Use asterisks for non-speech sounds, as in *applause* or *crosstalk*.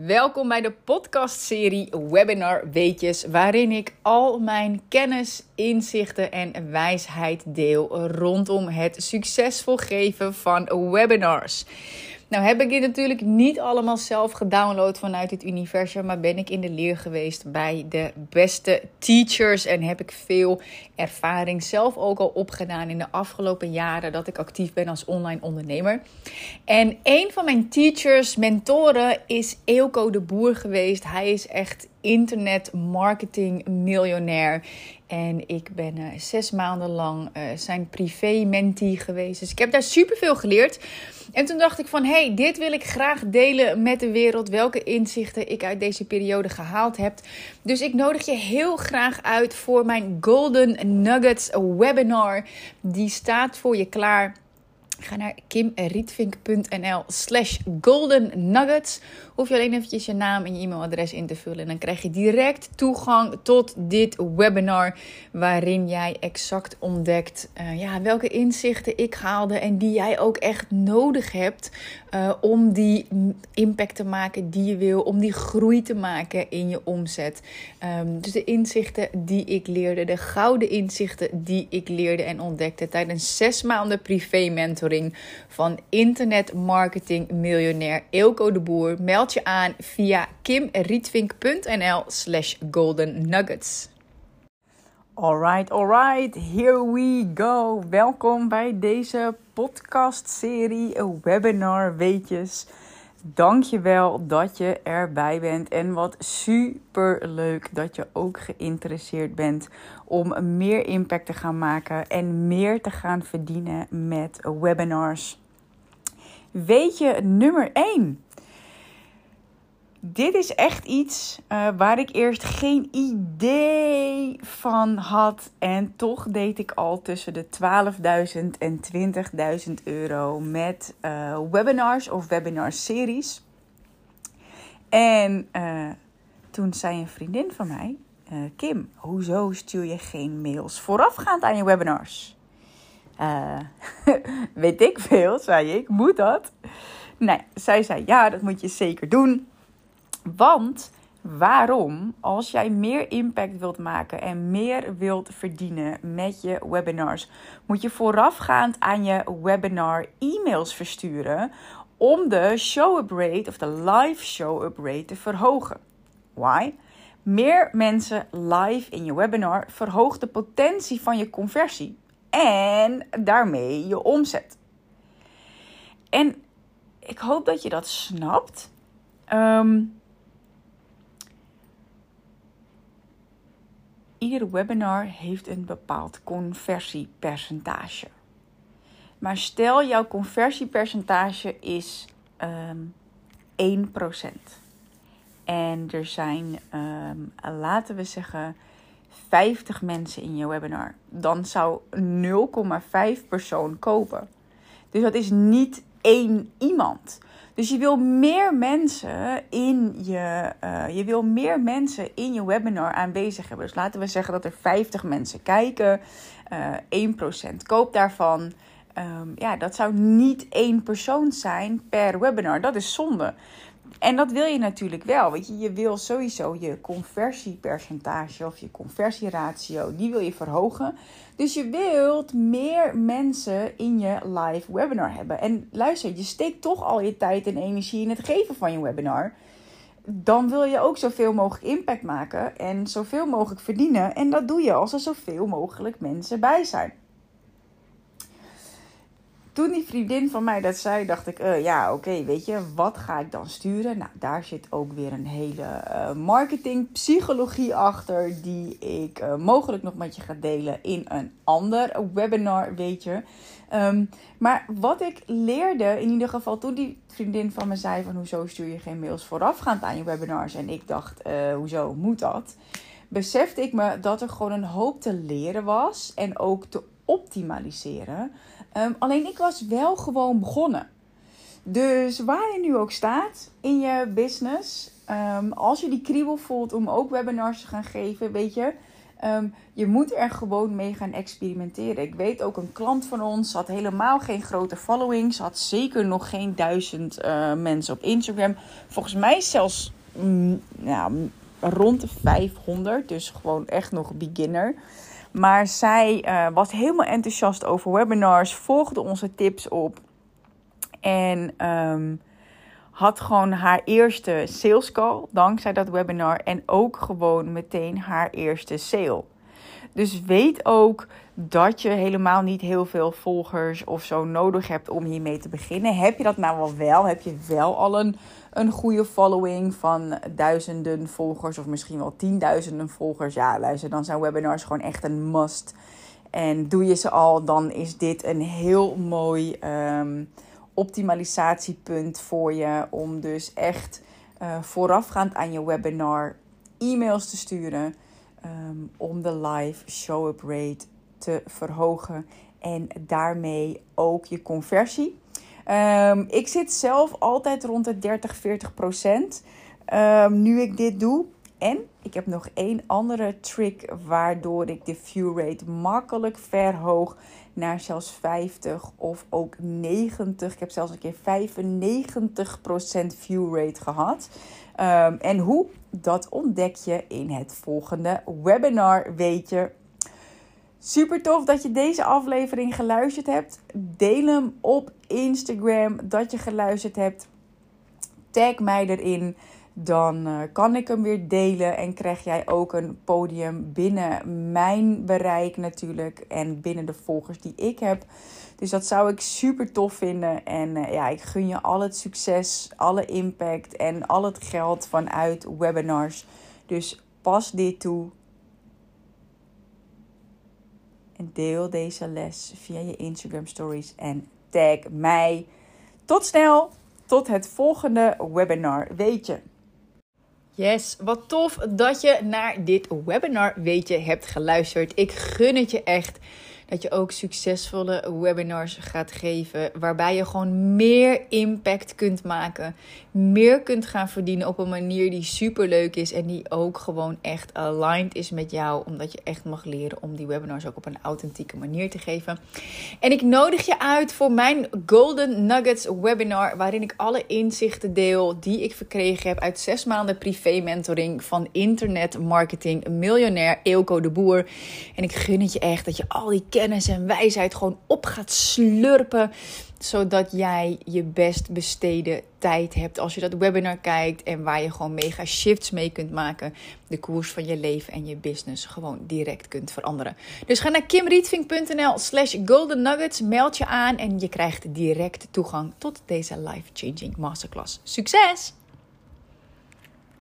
Welkom bij de podcastserie Webinar Weetjes, waarin ik al mijn kennis, inzichten en wijsheid deel rondom het succesvol geven van webinars. Nou heb ik dit natuurlijk niet allemaal zelf gedownload vanuit het universum, maar ben ik in de leer geweest bij de beste teachers en heb ik veel ervaring zelf ook al opgedaan in de afgelopen jaren dat ik actief ben als online ondernemer. En een van mijn teachers, mentoren is Eelco de Boer geweest. Hij is echt internet marketing miljonair. En ik ben uh, zes maanden lang uh, zijn privé mentee geweest. Dus ik heb daar superveel geleerd. En toen dacht ik van, hey, dit wil ik graag delen met de wereld. Welke inzichten ik uit deze periode gehaald heb. Dus ik nodig je heel graag uit voor mijn Golden Nuggets webinar. Die staat voor je klaar Ga naar kimrietvink.nl slash golden nuggets. Hoef je alleen eventjes je naam en je e-mailadres in te vullen. En dan krijg je direct toegang tot dit webinar. Waarin jij exact ontdekt uh, ja, welke inzichten ik haalde. En die jij ook echt nodig hebt uh, om die impact te maken die je wil. Om die groei te maken in je omzet. Um, dus de inzichten die ik leerde. De gouden inzichten die ik leerde en ontdekte tijdens zes maanden privé mentoring van internetmarketing miljonair Eelco de Boer. Meld je aan via kimrietvink.nl slash golden nuggets. Alright, alright, here we go. Welkom bij deze podcast-serie Webinar Weetjes. Dankjewel dat je erbij bent. En wat super leuk dat je ook geïnteresseerd bent om meer impact te gaan maken en meer te gaan verdienen met webinars. Weet je, nummer 1. Dit is echt iets uh, waar ik eerst geen idee van had. En toch deed ik al tussen de 12.000 en 20.000 euro met uh, webinars of webinar-series. En uh, toen zei een vriendin van mij: Kim, hoezo stuur je geen mails voorafgaand aan je webinars? *laughs* weet ik veel, zei ik. Moet dat? Nee, zij zei: Ja, dat moet je zeker doen. Want waarom, als jij meer impact wilt maken en meer wilt verdienen met je webinars, moet je voorafgaand aan je webinar e-mails versturen om de show-up rate of de live show-up rate te verhogen. Why? Meer mensen live in je webinar verhoogt de potentie van je conversie en daarmee je omzet. En ik hoop dat je dat snapt. Um, ieder webinar heeft een bepaald conversiepercentage. Maar stel jouw conversiepercentage is um, ehm, 1%. En er zijn, um, laten we zeggen, 50 mensen in je webinar. Dan zou 0,5 persoon kopen. Dus dat is niet één iemand. Dus je wil meer mensen in je, uh, je wil meer mensen in je webinar aanwezig hebben. Dus laten we zeggen dat er 50 mensen kijken, uh, 1% koopt daarvan. Um, ja, dat zou niet één persoon zijn per webinar. Dat is zonde. En dat wil je natuurlijk wel. Want je, je wil sowieso je conversiepercentage of je conversieratio, die wil je verhogen. Dus je wilt meer mensen in je live webinar hebben. En luister, je steekt toch al je tijd en energie in het geven van je webinar. Dan wil je ook zoveel mogelijk impact maken en zoveel mogelijk verdienen. En dat doe je als er zoveel mogelijk mensen bij zijn toen die vriendin van mij dat zei, dacht ik, uh, ja, oké, weet je, wat ga ik dan sturen? Nou, daar zit ook weer een hele uh, marketingpsychologie achter, die ik uh, mogelijk nog met je ga delen in een ander webinar, weet je. Um, maar wat ik leerde, in ieder geval toen die vriendin van me zei van, hoezo stuur je geen mails voorafgaand aan je webinars? En ik dacht, hoezo moet dat? Besefte ik me dat er gewoon een hoop te leren was en ook te optimaliseren. Ehm, alleen ik was wel gewoon begonnen. Dus waar je nu ook staat in je business, um, als je die kriebel voelt om ook webinars te gaan geven, weet je, Ehm, je moet er gewoon mee gaan experimenteren. Ik weet ook een klant van ons had helemaal geen grote following. Ze had zeker nog geen duizend uh, mensen op Instagram. Volgens mij zelfs ja, rond de 500. Dus gewoon echt nog beginner. Maar zij uh, was helemaal enthousiast over webinars. Volgde onze tips op. En um, had gewoon haar eerste sales call dankzij dat webinar. En ook gewoon meteen haar eerste sale. Dus weet ook dat je helemaal niet heel veel volgers of zo nodig hebt om hiermee te beginnen. Heb je dat nou wel wel? Heb je wel al een, een goede following van duizenden volgers of misschien wel tienduizenden volgers? Ja, luister, dan zijn webinars gewoon echt een must. En doe je ze al, dan is dit een heel mooi um, optimalisatiepunt voor je. Om dus echt uh, voorafgaand aan je webinar e-mails te sturen. Um, om de live show-up rate te verhogen. En daarmee ook je conversie. Um, ik zit zelf altijd rond de 30, 40 procent. Um, nu ik dit doe. En ik heb nog één andere trick waardoor ik de view rate makkelijk verhoog naar zelfs 50 of ook 90. Ik heb zelfs een keer 95% view rate gehad. Um, en hoe? Dat ontdek je in het volgende webinar, weet je. Super tof dat je deze aflevering geluisterd hebt. Deel hem op Instagram dat je geluisterd hebt. Tag mij erin dan uh, kan ik hem weer delen en krijg jij ook een podium binnen mijn bereik natuurlijk en binnen de volgers die ik heb. Dus dat zou ik super tof vinden en uh, ja, ik gun je al het succes, alle impact en al het geld vanuit webinars. Dus pas dit toe. En deel deze les via je Instagram stories en tag mij. Tot snel, tot het volgende webinar. Weet je. Yes, wat tof dat je naar dit webinar weet je hebt geluisterd. Ik gun het je echt dat je ook succesvolle webinars gaat geven. Waarbij je gewoon meer impact kunt maken. Meer kunt gaan verdienen op een manier die super leuk is. En die ook gewoon echt aligned is met jou. Omdat je echt mag leren om die webinars ook op een authentieke manier te geven. En ik nodig je uit voor mijn Golden Nuggets webinar. Waarin ik alle inzichten deel die ik verkregen heb uit zes maanden privé mentoring van internet marketing miljonair Eelco de Boer. En ik gun het je echt dat je al die kennis en wijsheid gewoon op gaat slurpen. Zodat jij je best besteden tijd hebt als je dat webinar kijkt. En waar je gewoon mega shifts mee kunt maken. De koers van je leven en je business gewoon direct kunt veranderen. Dus ga naar kimrietvink.nl slash golden nuggets. Meld je aan en je krijgt direct toegang tot deze life-changing masterclass. Succes!